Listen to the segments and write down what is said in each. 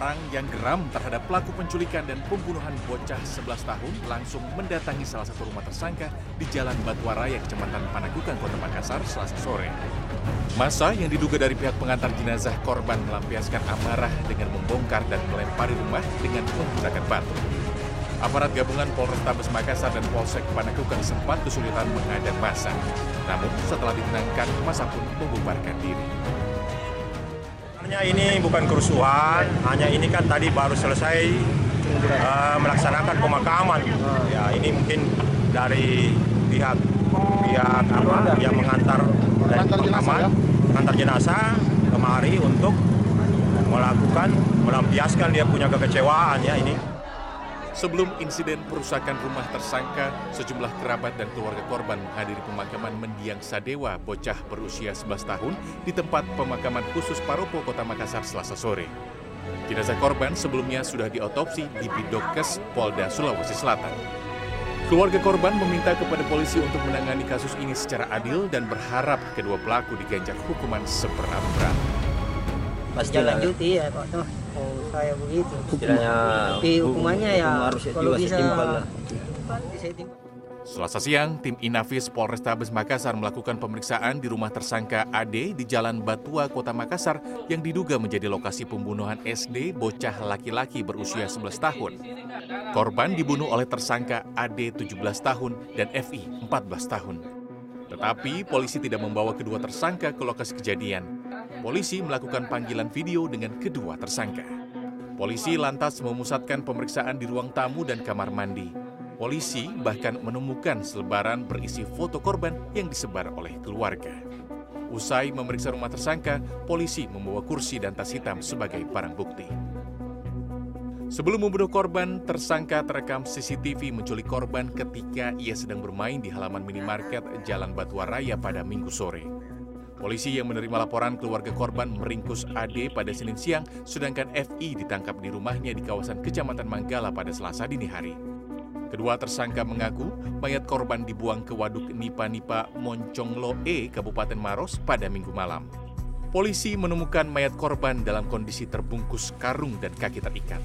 orang yang geram terhadap pelaku penculikan dan pembunuhan bocah 11 tahun langsung mendatangi salah satu rumah tersangka di Jalan Batuaraya, Kecamatan Panagukan, Kota Makassar, Selasa sore. Masa yang diduga dari pihak pengantar jenazah korban melampiaskan amarah dengan membongkar dan melempari rumah dengan menggunakan batu. Aparat gabungan Polrestabes Makassar dan Polsek Panagukan sempat kesulitan menghadang masa. Namun setelah ditenangkan, masa pun membubarkan diri. Sebenarnya ini bukan kerusuhan, hanya ini kan tadi baru selesai uh, melaksanakan pemakaman. Ya ini mungkin dari pihak pihak apa yang mengantar dari pemakaman, mengantar jenazah kemari untuk melakukan melampiaskan dia punya kekecewaan ya ini. Sebelum insiden perusakan rumah tersangka, sejumlah kerabat dan keluarga korban menghadiri pemakaman mendiang Sadewa, bocah berusia 11 tahun, di tempat pemakaman khusus Paropo, Kota Makassar, selasa sore. Jenazah korban sebelumnya sudah diotopsi di Bidokes, Polda, Sulawesi Selatan. Keluarga korban meminta kepada polisi untuk menangani kasus ini secara adil dan berharap kedua pelaku diganjar hukuman seberat-berat. Pasti lanjuti ya Pak Toh. Oh, saya begitu. Istilahnya Tapi hukumannya ya harus kalau juga bisa setimpal lah. Selasa siang, tim Inafis Polrestabes Makassar melakukan pemeriksaan di rumah tersangka AD di Jalan Batua, Kota Makassar yang diduga menjadi lokasi pembunuhan SD bocah laki-laki berusia 11 tahun. Korban dibunuh oleh tersangka AD 17 tahun dan FI 14 tahun. Tetapi polisi tidak membawa kedua tersangka ke lokasi kejadian. Polisi melakukan panggilan video dengan kedua tersangka. Polisi lantas memusatkan pemeriksaan di ruang tamu dan kamar mandi. Polisi bahkan menemukan selebaran berisi foto korban yang disebar oleh keluarga. Usai memeriksa rumah tersangka, polisi membawa kursi dan tas hitam sebagai barang bukti. Sebelum membunuh korban, tersangka terekam CCTV menculik korban ketika ia sedang bermain di halaman minimarket Jalan Batuaraya pada minggu sore. Polisi yang menerima laporan keluarga korban meringkus AD pada Senin siang, sedangkan FI ditangkap di rumahnya di kawasan Kecamatan Manggala pada Selasa dini hari. Kedua tersangka mengaku mayat korban dibuang ke waduk Nipa-Nipa Monconglo E, Kabupaten Maros pada minggu malam. Polisi menemukan mayat korban dalam kondisi terbungkus karung dan kaki terikat.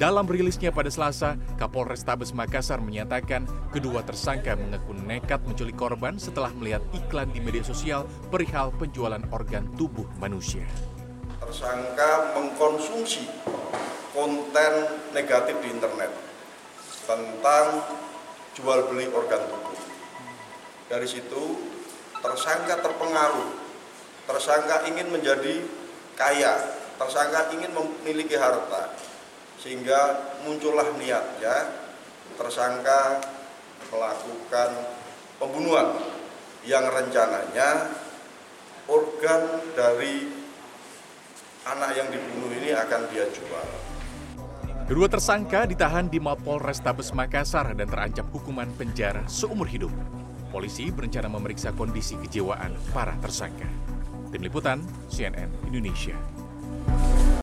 Dalam rilisnya pada Selasa, Kapolres Tabes Makassar menyatakan kedua tersangka mengaku nekat menculik korban setelah melihat iklan di media sosial perihal penjualan organ tubuh manusia. Tersangka mengkonsumsi konten negatif di internet tentang jual beli organ tubuh. Dari situ tersangka terpengaruh, tersangka ingin menjadi kaya, tersangka ingin memiliki harta, sehingga muncullah niatnya tersangka melakukan pembunuhan yang rencananya organ dari anak yang dibunuh ini akan dia jual. Kedua tersangka ditahan di Mapol Restabes Makassar dan terancam hukuman penjara seumur hidup. Polisi berencana memeriksa kondisi kejiwaan para tersangka. Tim Liputan, CNN Indonesia.